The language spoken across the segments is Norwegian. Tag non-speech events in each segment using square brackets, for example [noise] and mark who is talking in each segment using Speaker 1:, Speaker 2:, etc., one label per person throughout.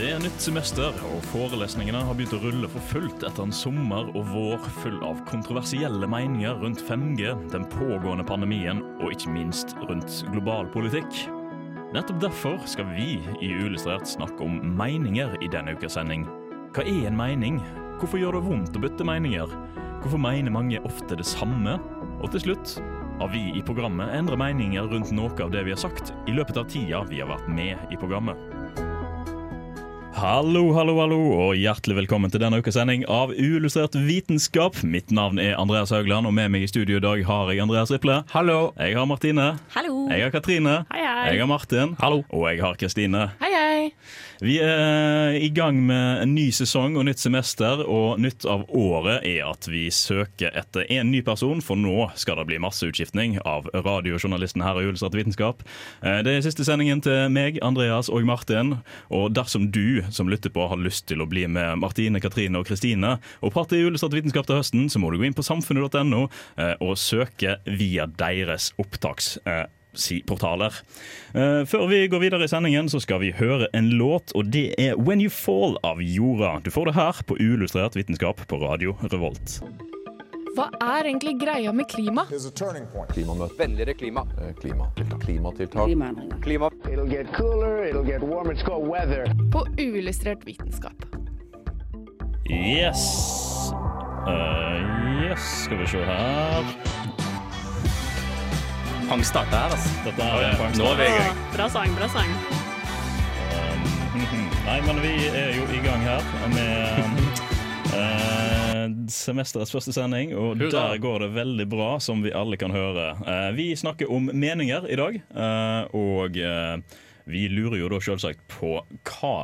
Speaker 1: Det er nytt semester, og forelesningene har begynt å rulle for fullt etter en sommer og vår full av kontroversielle meninger rundt 5G, den pågående pandemien og ikke minst rundt global politikk. Nettopp derfor skal vi i Uillustrert snakke om meninger i denne ukas sending. Hva er en mening? Hvorfor gjør det vondt å bytte meninger? Hvorfor mener mange ofte det samme? Og til slutt har vi i programmet endret meninger rundt noe av det vi har sagt i løpet av tida vi har vært med i programmet. Hallo, hallo, hallo, og hjertelig velkommen til denne ukas sending av Uillustrert vitenskap. Mitt navn er Andreas Haugland, og med meg i studio i dag har jeg Andreas Riple.
Speaker 2: Hallo.
Speaker 1: Jeg har Martine.
Speaker 3: Hallo.
Speaker 1: Jeg har Katrine.
Speaker 3: Hei, hei.
Speaker 1: Jeg har Martin.
Speaker 2: Hallo.
Speaker 1: Og jeg har Kristine.
Speaker 4: Hei, hei!
Speaker 1: Vi er i gang med en ny sesong og nytt semester, og nytt av året er at vi søker etter en ny person, for nå skal det bli masseutskiftning av radiojournalisten her i Uillustrert vitenskap. Eh, Det er siste sendingen til meg, Andreas og Martin, og dersom du som lytter på har lyst til å bli med Martine, Katrine og Kristine og prate i Uillustrert vitenskap til høsten, så må du gå inn på samfunnet.no eh, og søke via deres opptaks. eh. Eh, før vi går videre i sendingen, så skal vi høre en låt, og det er When You Fall av Jorda. Du får det her på Uillustrert vitenskap på Radio Revolt.
Speaker 4: Hva er egentlig greia med klima?
Speaker 5: Klimamøte. Vennligere klima.
Speaker 6: Eh, Klimatiltak. Klimatiltak.
Speaker 5: Klima.
Speaker 7: It'll get cooler, it'll get warm, It's called weather.
Speaker 4: På uillustrert vitenskap.
Speaker 1: Yes. Eh, yes, skal vi se her.
Speaker 2: Pangstarter her, altså.
Speaker 1: Dette er oh, pangstart.
Speaker 2: Nå er vi i gang.
Speaker 3: Bra sang, bra sang.
Speaker 1: Um, [laughs] Nei, men vi er jo i gang her med [laughs] eh, semesterets første sending, og
Speaker 2: Hurra.
Speaker 1: der går det veldig bra, som vi alle kan høre. Eh, vi snakker om meninger i dag, eh, og eh, vi lurer jo da selvsagt på hva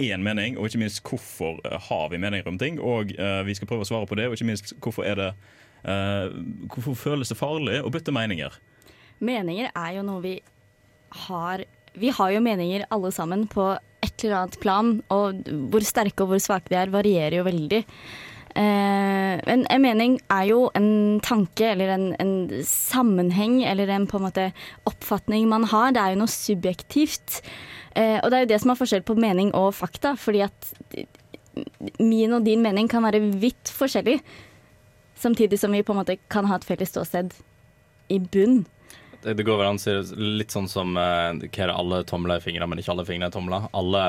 Speaker 1: er en mening, og ikke minst hvorfor har vi meninger om ting. Og vi skal prøve å svare på det, og ikke minst hvorfor er det eh, Hvorfor føles det farlig å bytte meninger?
Speaker 3: Meninger er jo noe vi har Vi har jo meninger alle sammen på et eller annet plan, og hvor sterke og hvor svake de er, varierer jo veldig. Eh, men en mening er jo en tanke eller en, en sammenheng eller en på en måte oppfatning man har. Det er jo noe subjektivt. Eh, og det er jo det som er forskjell på mening og fakta, fordi at min og din mening kan være vidt forskjellig, samtidig som vi på en måte kan ha et felles ståsted i bunn.
Speaker 2: Det går vel an å si litt sånn som eh, hva er det alle tomler i fingre, men ikke alle fingre er tomler. Alle,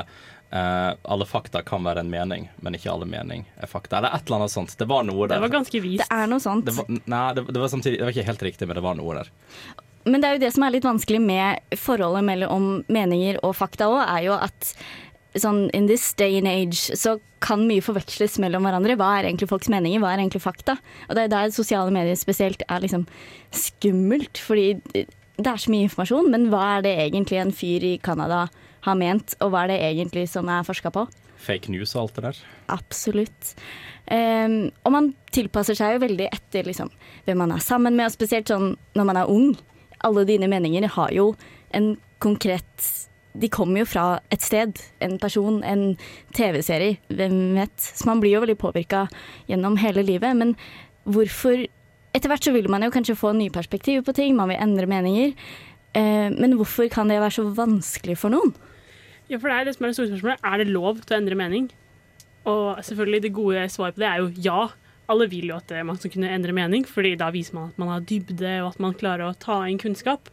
Speaker 2: eh, alle fakta kan være en mening, men ikke alle mening er fakta. Eller et eller annet sånt. Det var noe der.
Speaker 8: Det var ganske vist.
Speaker 3: Det er noe sånt.
Speaker 2: Det var, nei, det, det var samtidig Det var ikke helt riktig, men det var noe der.
Speaker 3: Men det er jo det som er litt vanskelig med forholdet mellom meninger og fakta òg, er jo at sånn in this day and age så kan mye forveksles mellom hverandre. Hva er egentlig folks meninger, hva er egentlig fakta? Og det er der sosiale medier spesielt er liksom skummelt, fordi det er så mye informasjon, men hva er det egentlig en fyr i Canada har ment, og hva er det egentlig som er forska på?
Speaker 2: Fake news og alt det der.
Speaker 3: Absolutt. Um, og man tilpasser seg jo veldig etter liksom, hvem man er sammen med, og spesielt sånn når man er ung. Alle dine meninger har jo en konkret De kommer jo fra et sted, en person, en TV-serie, hvem vet. Så man blir jo veldig påvirka gjennom hele livet. Men hvorfor Etter hvert så vil man jo kanskje få nye perspektiver på ting, man vil endre meninger. Eh, men hvorfor kan det være så vanskelig for noen?
Speaker 8: Ja, for det er det som er det store spørsmålet. Er det lov til å endre mening? Og selvfølgelig, det gode svaret på det er jo ja. Alle vil jo at eh, man skal kunne endre mening, fordi da viser man at man har dybde, og at man klarer å ta inn kunnskap.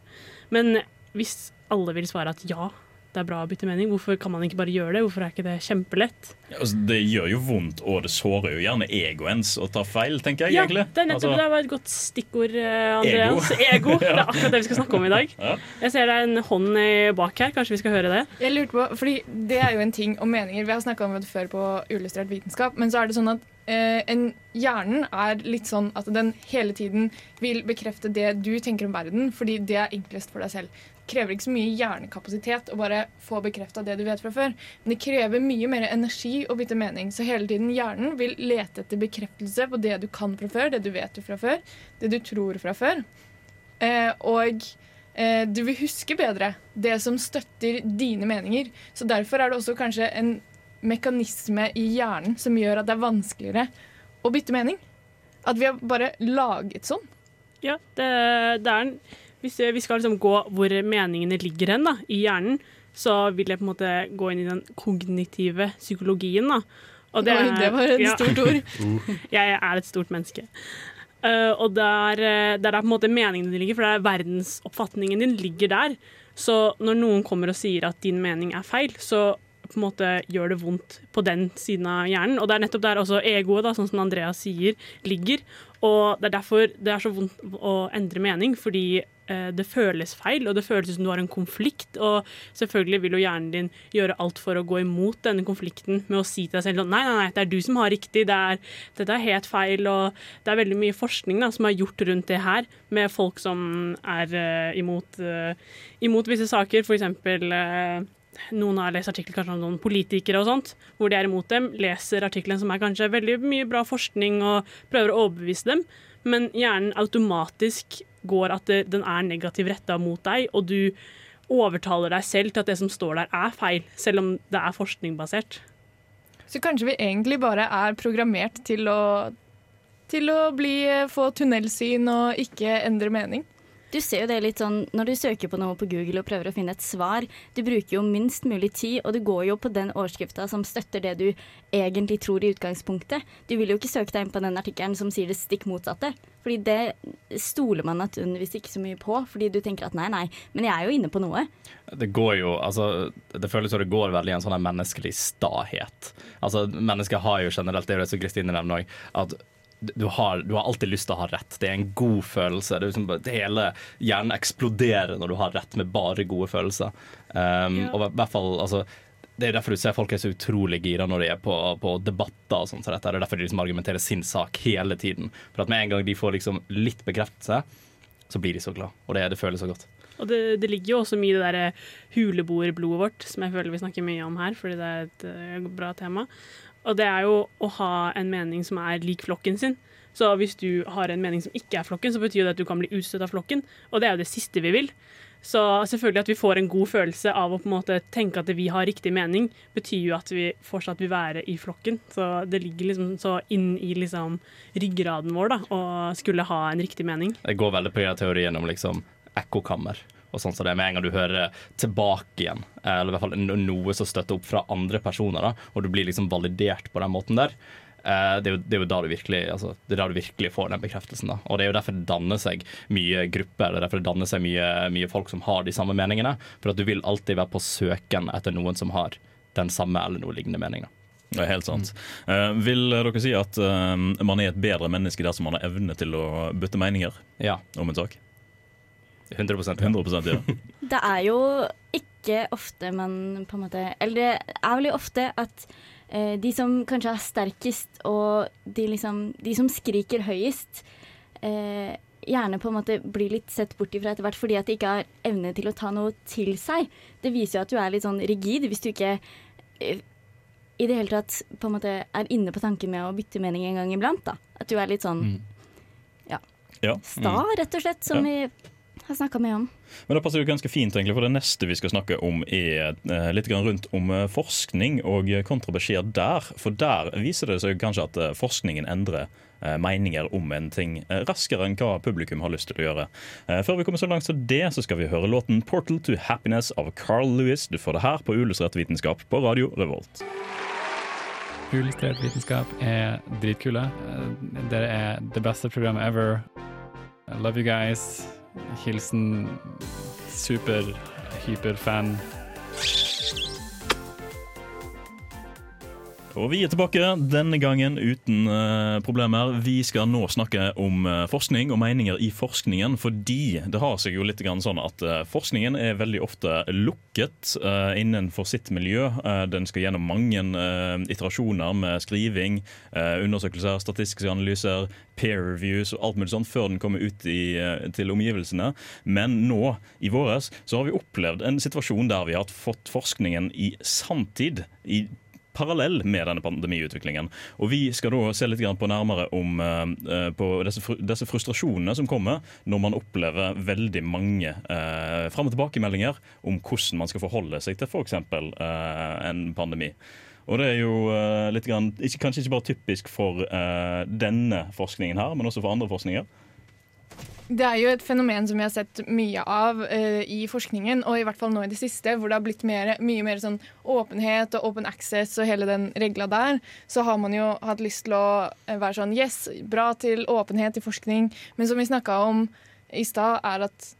Speaker 8: Men hvis alle vil svare at ja, det er bra å bytte mening, hvorfor kan man ikke bare gjøre det? Hvorfor er ikke det kjempelett?
Speaker 1: Altså, det gjør jo vondt, og det sårer jo gjerne egoens å ta feil, tenker jeg
Speaker 8: Ja,
Speaker 1: egentlig.
Speaker 8: det er nettopp
Speaker 1: Altså,
Speaker 8: det var et godt stikkord, eh, Andreas. Ego. [laughs] [laughs] Det er akkurat det vi skal snakke om i dag.
Speaker 1: Ja.
Speaker 8: Jeg ser det er en hånd bak her, kanskje vi skal høre det?
Speaker 4: Jeg lurte på, fordi Det er jo en ting om meninger. Vi har snakka om det før på Uillustrert vitenskap. Men så er det sånn at eh, en, hjernen er litt sånn at den hele tiden vil bekrefte det du tenker om verden, fordi det er enklest for deg selv. Krever ikke så mye hjernekapasitet å bare få bekrefta det du vet fra før. Men det krever mye mer energi å bytte mening. Så hele tiden hjernen vil lete etter bekreftelse på det du kan fra før, det du vet fra før, det du tror fra før. Eh, og eh, du vil huske bedre det som støtter dine meninger. Så derfor er det også kanskje en mekanisme i hjernen som gjør at det er vanskeligere å bytte mening. At vi har bare laget sånn.
Speaker 8: Ja, det, det er en, Hvis vi skal liksom gå hvor meningene ligger hen da, i hjernen, så vil jeg på en måte gå inn i den kognitive psykologien. da. Og
Speaker 4: Oi, det var et
Speaker 8: ja.
Speaker 4: stort ord. [laughs]
Speaker 8: jeg er et stort menneske. Uh, og der, eh, der er på en måte meningene dine ligger, for det er verdensoppfatningen din ligger der. Så når noen kommer og sier at din mening er feil, så på en måte gjør det vondt på den siden av hjernen. Og det er nettopp der også egoet, da, sånn som Andreas sier, ligger. Og det er derfor det er så vondt å endre mening, fordi eh, det føles feil, og det føles som du har en konflikt. Og selvfølgelig vil jo hjernen din gjøre alt for å gå imot denne konflikten med å si til deg selv nei, nei, nei, det er du som har riktig, det er, dette er helt feil. Og det er veldig mye forskning da, som er gjort rundt det her, med folk som er uh, imot, uh, imot visse saker, eksempel eh, noen har lest artikler kanskje om noen politikere og sånt, hvor de er imot dem, leser artikkelen som er kanskje veldig mye bra forskning og prøver å overbevise dem, men hjernen automatisk går at det, den er negativ retta mot deg, og du overtaler deg selv til at det som står der er feil, selv om det er forskningbasert.
Speaker 4: Så kanskje vi egentlig bare er programmert til å, til å bli, få tunnelsyn og ikke endre mening.
Speaker 3: Du ser jo det litt sånn når du søker på noe på Google og prøver å finne et svar. Du bruker jo minst mulig tid, og du går jo på den overskrifta som støtter det du egentlig tror i utgangspunktet. Du vil jo ikke søke deg inn på den artikkelen som sier det stikk motsatte. Fordi det stoler man naturligvis ikke så mye på, fordi du tenker at nei, nei, men jeg er jo inne på noe.
Speaker 2: Det går jo, altså Det føles som det går veldig i en sånn menneskelig stahet. Altså Mennesker har jo generelt, det er jo det som Kristine nevner òg, at du har, du har, alltid lyst til å ha rett. Det er en god følelse. Det, liksom, det hele hjernen eksploderer når du har rett med bare gode følelser. Um,
Speaker 8: Ja.
Speaker 2: Og hvert fall, altså, Det er derfor du ser folk er så utrolig gira når de er på, på debatter. og sånt, så dette. Det er derfor de liksom argumenterer sin sak hele tiden. For at Med en gang de får liksom litt bekreftelse, så blir de så glad. Og det, det føles så godt.
Speaker 8: Og det, det ligger jo også mye i det der huleboerblodet vårt, som jeg føler vi snakker mye om her, fordi det er et eh, bra tema. Og det er jo å ha en mening som er lik flokken sin. Så hvis du har en mening som ikke er flokken, så betyr det at du kan bli utstøtt av flokken. Og det er jo det siste vi vil. Så selvfølgelig at vi får en god følelse av å på en måte tenke at vi har riktig mening, betyr jo at vi fortsatt vil være i flokken. Så det ligger liksom så inn i liksom ryggraden vår da, å skulle ha en riktig mening.
Speaker 2: Det går veldig på teorien om liksom ekkokammer. Og sånn som det er Med en gang du hører tilbake igjen, eller i hvert fall noe som støtter opp fra andre personer, da, og du blir liksom validert på den måten der, eh, det er, jo, det er jo da du virkelig altså, det da du virkelig får den bekreftelsen. da. Og Det er jo derfor det danner seg mye grupper, det er derfor det danner seg mye, mye folk som har de samme meningene. For at du vil alltid være på søken etter noen som har den samme eller noe lignende mening. da.
Speaker 1: Det er helt sant. Eh, vil dere si at uh, man er et bedre menneske dersom man har evne til å bytte meninger
Speaker 2: Ja,
Speaker 1: om en sak?
Speaker 2: 100 ja.
Speaker 1: 100 ja.
Speaker 3: Det er jo ikke ofte man på en måte Eller det er veldig ofte at eh, de som kanskje er sterkest, og de, liksom, de som skriker høyest, eh, gjerne på en måte blir litt sett bort ifra etter hvert fordi at de ikke har evne til å ta noe til seg. Det viser jo at du er litt sånn rigid hvis du ikke eh, i det hele tatt på en måte er inne på tanken med å bytte mening en gang iblant. da. At du er litt sånn ja,
Speaker 1: ja.
Speaker 3: sta, rett og slett, som vi har snakka mye om.
Speaker 1: Men det passer jo ganske fint, egentlig, for det neste vi skal snakke om, er eh, litt grann rundt om eh, forskning og kontrabeskjeder der. For der viser det seg kanskje at eh, forskningen endrer eh, meninger om en ting eh, raskere enn hva publikum har lyst til å gjøre. Eh, Før vi kommer så langt som det, så skal vi høre låten 'Portal to Happiness' av Carl Lewis. Du får det her på Uillustrert vitenskap på Radio Revolt.
Speaker 5: Uillustrert vitenskap er dritkule. Eh, Dere er det beste programmet ever. I love you guys. Hilsen super,
Speaker 1: Og vi er tilbake, denne gangen uten uh, problemer. Vi skal nå snakke om uh, forskning og meninger i forskningen, fordi det har seg jo litt sånn at uh, forskningen er veldig ofte lukket innenfor sitt miljø. Den skal gjennom mange iterasjoner med skriving, undersøkelser, statistiske analyser, peer reviews og alt mulig sånt før den kommer ut i, til omgivelsene. Men nå, i våres, så har vi opplevd en situasjon der vi har fått forskningen i sanntid. i parallell med denne pandemiutviklingen. Og Vi skal da se litt på nærmere om eh, på disse, disse frustrasjonene som kommer når man opplever veldig mange eh, fram- og tilbakemeldinger om hvordan man skal forholde seg til f.eks. Eh, en pandemi. Og det er jo eh, litt grann, ikke, kanskje ikke bare typisk for eh, denne forskningen her, men også for andre forskninger.
Speaker 4: Det er jo et fenomen som vi har sett mye av uh, i forskningen, og i hvert fall nå i det siste, hvor det har blitt mer, mye mer sånn åpenhet og open access og hele den regla der. Så har man jo hatt lyst til å eh, være sånn Yes, bra til åpenhet i forskning, men som vi snakka om i stad, er at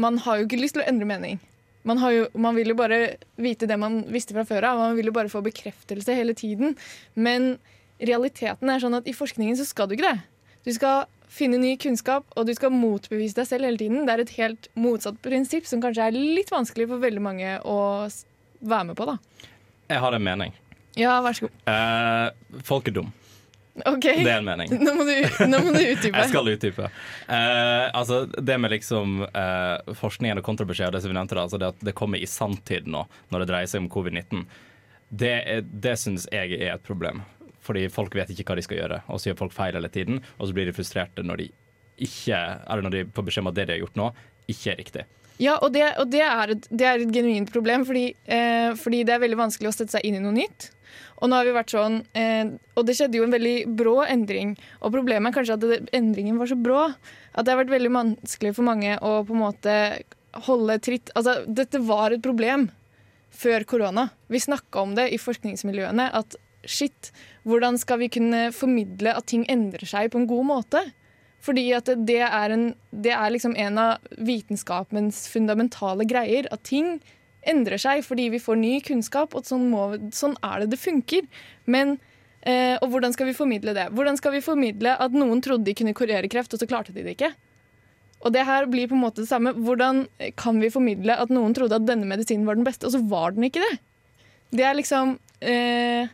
Speaker 4: man har jo ikke lyst til å endre mening. Man, jo, man vil jo bare vite det man visste fra før av. Man vil jo bare få bekreftelse hele tiden. Men realiteten er sånn at i forskningen så skal du ikke det. Du skal finne ny kunnskap, og du skal motbevise deg selv hele tiden. Det er et helt motsatt prinsipp som kanskje er litt vanskelig for veldig mange å være med på. da.
Speaker 2: Jeg har en mening.
Speaker 4: Ja, vær så god.
Speaker 2: Eh, folk er dum.
Speaker 4: OK.
Speaker 2: Det er en mening.
Speaker 4: Nå må du, nå må du [laughs] utdype.
Speaker 2: Jeg skal utdype. Eh, altså, det med liksom eh, forskningen og kontrabeskjed, og det som vi nevnte da, altså det at det kommer i sanntid nå, når det dreier seg om covid-19, det, det syns jeg er et problem. Fordi folk vet ikke hva de skal gjøre, og så gjør folk feil hele tiden. Og så blir de frustrerte når de ikke når de får beskjed om at det de har gjort nå, ikke er riktig.
Speaker 4: Ja, og, det, og det, er et, det er et genuint problem, fordi, eh, fordi det er veldig vanskelig å sette seg inn i noe nytt. Og nå har vi vært sånn, eh, og det skjedde jo en veldig brå endring. Og problemet er kanskje at det, endringen var så brå at det har vært veldig vanskelig for mange å på en måte holde tritt. Altså, dette var et problem før korona. Vi snakka om det i forskningsmiljøene. At shit, hvordan skal vi kunne formidle at ting endrer seg på en god måte? Fordi at det er, en, det er liksom en av vitenskapens fundamentale greier. At ting endrer seg fordi vi får ny kunnskap, og sånn, må, sånn er det det funker. Men, eh, og hvordan skal vi formidle det? Hvordan skal vi formidle at noen trodde de kunne kurere kreft, og så klarte de det ikke? Og det her blir på en måte det samme. Hvordan kan vi formidle at noen trodde at denne medisinen var den beste, og så var den ikke det? Det er liksom eh,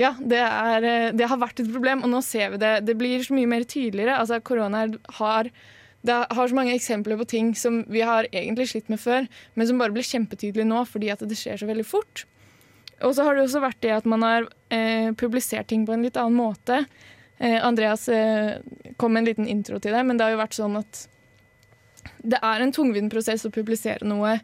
Speaker 4: Ja, det, er, eh, det har vært et problem, og nå ser vi det. Det blir så mye mer tydeligere. Altså, korona har har så mange eksempler på ting som vi har egentlig slitt med før, men som bare blir kjempetydelig nå fordi at det skjer så veldig fort. Og så har det også vært det at man har eh, publisert ting på en litt annen måte. Eh, Andreas eh, kom med en liten intro til det, men det har jo vært sånn at det er en tungvint prosess å publisere noe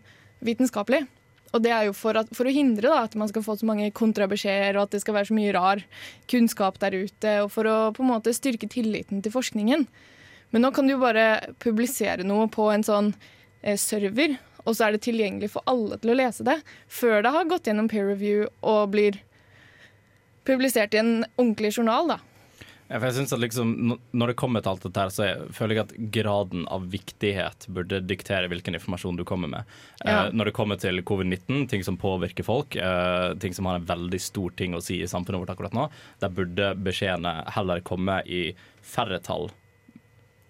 Speaker 4: vitenskapelig. Og det er jo for, at, for å hindre da, at man skal få så mange kontrabeskjeder, og at det skal være så mye rar kunnskap der ute, og for å på en måte styrke tilliten til forskningen. Men nå kan du jo bare publisere noe på en sånn eh, server, og så er det tilgjengelig for alle til å lese det, før det har gått gjennom peer review og blir publisert i en ordentlig journal, da.
Speaker 2: Ja, for jeg synes at liksom, Når det kommer til alt dette, her, så jeg føler jeg at graden av viktighet burde diktere hvilken informasjon du kommer med.
Speaker 4: Ja.
Speaker 2: Eh, når det kommer til covid-19, ting som påvirker folk, eh, ting som har en veldig stor ting å si i samfunnet vårt akkurat nå, der burde beskjedene heller komme i færre tall.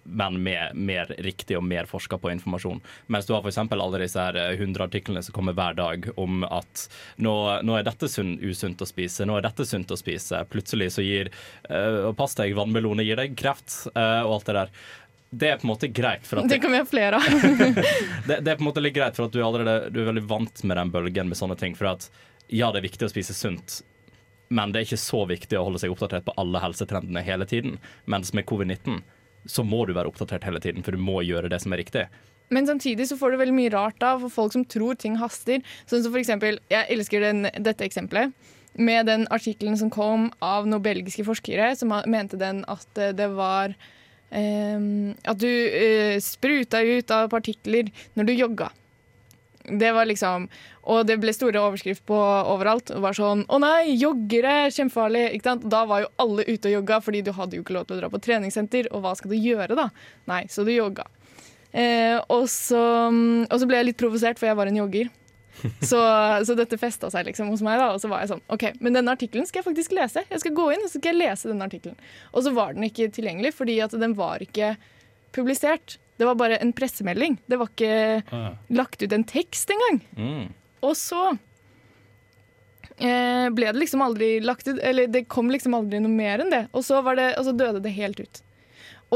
Speaker 2: Men med mer riktig og mer forska på informasjon. Mens du har eksempel alle disse her eh, 100 artiklene som kommer hver dag om at nå, nå er dette usunt å spise, nå er dette sunt å spise. Plutselig så gir øh, Og pass deg, vannmeloner gir deg kreft, øh, og alt det der. Det er på en måte greit. For at
Speaker 4: Det kan vi ha flere av. [laughs]
Speaker 2: det, det er på en måte litt greit, for at du, er allerede, du er veldig vant med den bølgen med sånne ting. For at ja, det er viktig å spise sunt, men det er ikke så viktig å holde seg oppdatert på alle helsetrendene hele tiden. Mens med covid-19 så må du være oppdatert hele tiden, for du må gjøre det som er riktig.
Speaker 4: Men samtidig så får du veldig mye rart av for folk som tror ting haster. Sånn som for eksempel, Jeg elsker den, dette eksempelet. Med den artikkelen som kom av noen belgiske forskere som mente den at eh, det var eh, At du eh, spruta ut av partikler når du jogga. Det var liksom Og det ble store overskrift på overalt. Det var sånn Å nei, joggere! Kjempefarlig! Ikke sant? Da var jo alle ute og jogga, fordi du hadde jo ikke lov til å dra på treningssenter. Og hva skal du gjøre, da? Nei, så du jogga. Eh, og, så, og så ble jeg litt provosert, for jeg var en jogger. Så, så dette festa seg liksom hos meg, da. Og så var jeg sånn OK, men denne artikkelen skal jeg faktisk lese. Jeg skal gå inn og så skal jeg lese denne artikkelen. Og så var den ikke tilgjengelig, fordi at den var ikke publisert. Det var bare en pressemelding. Det var ikke
Speaker 1: Ah.
Speaker 4: lagt ut en tekst engang.
Speaker 1: Mm.
Speaker 4: Og så eh, ble det liksom aldri lagt ut Eller det kom liksom aldri noe mer enn det. Og så, var det, og så døde det helt ut.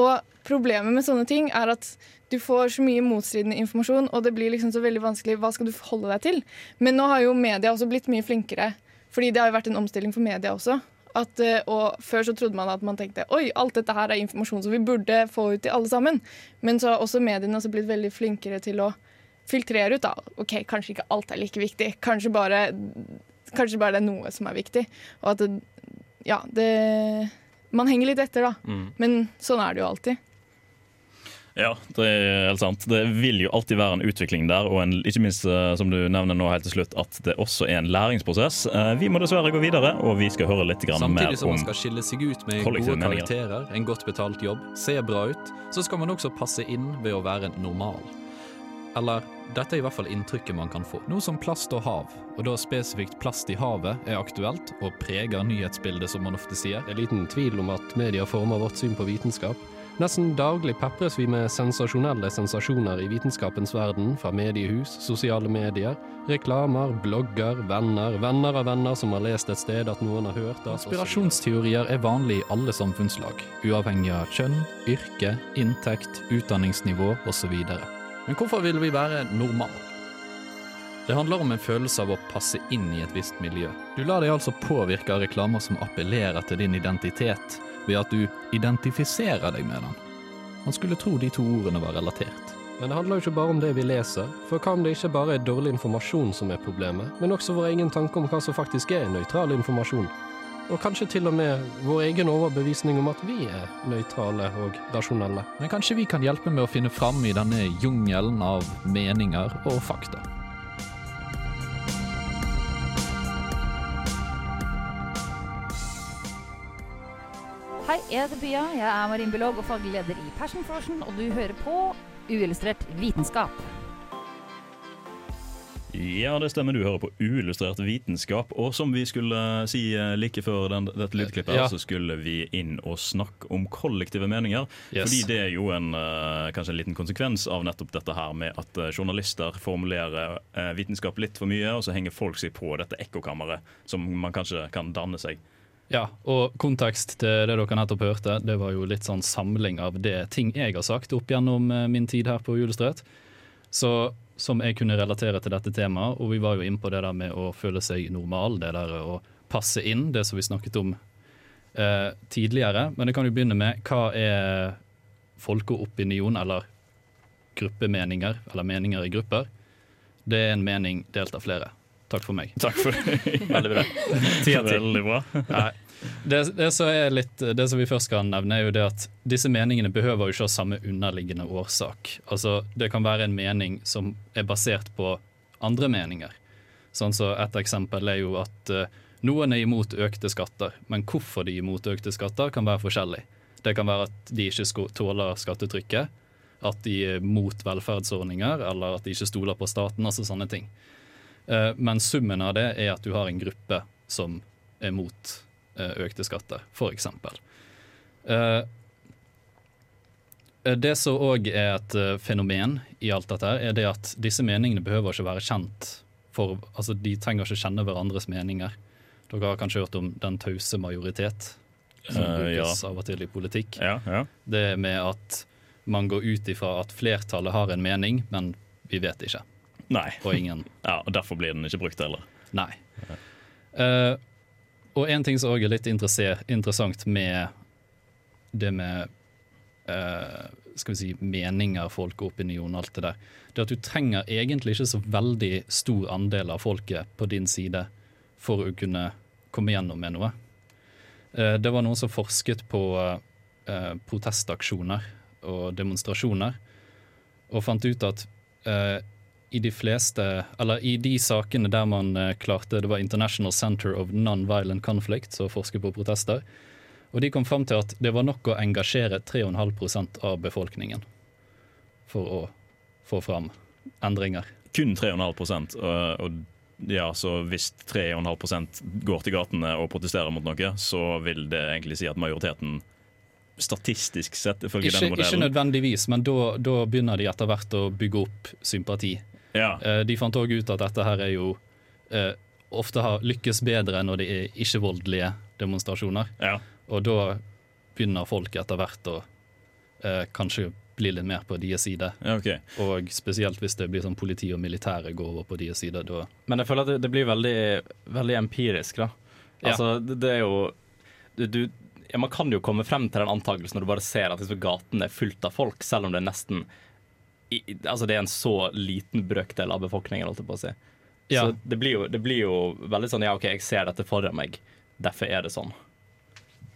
Speaker 4: Og problemet med sånne ting er at du får så mye motstridende informasjon, og det blir liksom så veldig vanskelig. Hva skal du forholde deg til? Men nå har jo media også blitt mye flinkere, fordi det har jo vært en omstilling for media også. At, eh, og Før så trodde man at man tenkte oi, alt dette her er informasjon som vi burde få ut til alle sammen. Men så har også mediene også blitt veldig flinkere til å filtrere ut. da. Ok, Kanskje ikke alt er like viktig. Kanskje bare, kanskje bare det er noe som er viktig. Og at det, ja, det Man henger litt etter, da.
Speaker 1: Mm.
Speaker 4: Men sånn er det jo alltid.
Speaker 1: Ja, det er helt sant. Det vil jo alltid være en utvikling der, og en, ikke minst eh, som du nevner nå helt til slutt, at det også er en læringsprosess. Eh, Vi må dessverre gå videre, og vi skal høre litt grann mer
Speaker 9: Samtidig som man skal skille seg ut med gode
Speaker 1: meninger.
Speaker 9: karakterer, en godt betalt jobb, se bra ut, så skal man også passe inn ved å være normal. Eller dette er i hvert fall inntrykket man kan få. Noe som plast og hav, og da spesifikt plast i havet, er aktuelt og preger nyhetsbildet, som man ofte sier.
Speaker 10: Det er liten tvil om at media former vårt syn på vitenskap. Nesten daglig pepres vi med sensasjonelle sensasjoner i vitenskapens verden, fra mediehus, sosiale medier, reklamer, blogger, venner, venner av venner som har lest et sted at noen har hørt at
Speaker 9: Inspirasjonsteorier er vanlig i alle samfunnslag, uavhengig av kjønn, yrke, inntekt, utdanningsnivå osv. Men hvorfor vil vi være normal? Det handler om en følelse av å passe inn i et visst miljø. Du lar deg altså påvirke av reklamer som appellerer til din identitet, ved at du identifiserer deg med den. Man skulle tro de to ordene var relatert.
Speaker 10: Men det handler jo ikke bare om det vi leser, for hva om det ikke bare er dårlig informasjon som er problemet, men også vår egen tanke om hva som faktisk er nøytral informasjon? Og kanskje til og med vår egen overbevisning om at vi er nøytrale og rasjonelle.
Speaker 9: Men kanskje vi kan hjelpe med å finne fram i denne jungelen av meninger og fakta.
Speaker 11: Jeg heter Pia. Jeg er marinbiolog og faglig leder i Passion Frosion, og du hører på Uillustrert vitenskap.
Speaker 1: Ja, det stemmer. Du hører på uillustrert vitenskap. Og som vi skulle si eh, like før den, dette lydklippet,
Speaker 5: Ja.
Speaker 1: så skulle vi inn og snakke om kollektive meninger.
Speaker 5: Yes.
Speaker 1: Fordi det er jo en, eh, kanskje en liten konsekvens av nettopp dette her med at eh, journalister formulerer eh, vitenskap litt for mye, og så henger folk seg på dette ekkokammeret som man kanskje kan danne seg.
Speaker 5: Ja, og kontekst til det dere nettopp hørte, det var jo litt sånn samling av det ting jeg har sagt opp gjennom eh, min tid her på Julestrøt. Så som jeg kunne relatere til dette temaet, og vi var jo inne på det der med å føle seg normal, det der å passe inn, det som vi snakket om eh, tidligere. Men det kan jo begynne med hva er folkeopinion, eller gruppemeninger, eller meninger i grupper? Det er en mening delt av flere. Takk for meg.
Speaker 1: Takk for det. [laughs]
Speaker 5: Veldig bra. Ti av ti. Det, det, som litt, det som vi først skal nevne, er jo det at disse meningene behøver jo ikke ha samme underliggende årsak. Altså, Det kan være en mening som er basert på andre meninger. Sånn så Et eksempel er jo at uh, noen er imot økte skatter, men hvorfor de er imot økte skatter, kan være forskjellig. Det kan være at de ikke tåler skattetrykket, at de er mot velferdsordninger, eller at de ikke stoler på staten, altså sånne ting. Eh, Men summen av det er at du har en gruppe som er mot eh, økte skatter, f.eks. Det som òg er et eh, fenomen i alt dette, er det at disse meningene behøver ikke være kjent. For, altså, de trenger ikke kjenne hverandres meninger. Dere har kanskje hørt om den tause majoritet, som
Speaker 1: brukes
Speaker 5: brukes
Speaker 1: ja.
Speaker 5: av og til i politikk.
Speaker 1: Ja, ja.
Speaker 5: Det med at man går ut ifra at flertallet har en mening, men vi vet ikke.
Speaker 1: Nei.
Speaker 5: Og ingen [laughs]
Speaker 1: Ja, og Derfor blir den ikke brukt heller.
Speaker 5: Nei. Uh, og en ting som òg er litt interessant med det med uh, skal vi si, meninger, folkeopinion, alt det der, det er at du trenger egentlig ikke så veldig stor andel av folket på din side for å kunne komme gjennom med noe. Uh, det var noen som forsket på protestaksjoner og demonstrasjoner, og fant ut at i de fleste, eller i de sakene der man eh, klarte Det var International Center of Non-Violent Conflict som forsker på protester. Og de kom fram til at det var nok å engasjere 3,5% av befolkningen for å få fram endringer.
Speaker 1: kun 3,5 og, og ja, så hvis 3,5% går til gatene og protesterer mot noe, så vil det egentlig si at majoriteten statistisk sett, ifølge
Speaker 5: Ikke,
Speaker 1: denne
Speaker 5: ikke nødvendigvis, men da, da begynner de etter hvert å bygge opp sympati.
Speaker 1: Ja.
Speaker 5: Eh, De fant òg ut at dette her er jo eh, ofte har lykkes bedre når det er ikke-voldelige demonstrasjoner.
Speaker 1: Ja.
Speaker 5: Og da begynner folk etter hvert å eh, kanskje bli litt mer på deres side.
Speaker 1: Ja, ok.
Speaker 5: Og spesielt hvis det blir sånn politi og militære går over på deres side, da
Speaker 2: Men jeg føler at det, det blir veldig, veldig empirisk, da.
Speaker 5: Ja.
Speaker 2: Altså, det, det er jo du, du, ja, Man kan jo komme frem til den antakelsen når du bare ser at liksom, gaten er fullt av folk, selv om det er nesten i, Altså det er en så liten brøkdel av befolkningen, holdt jeg på å si.
Speaker 5: Ja.
Speaker 2: Så det blir, jo, det blir jo veldig sånn Ja, OK, jeg ser dette foran meg, derfor er det sånn.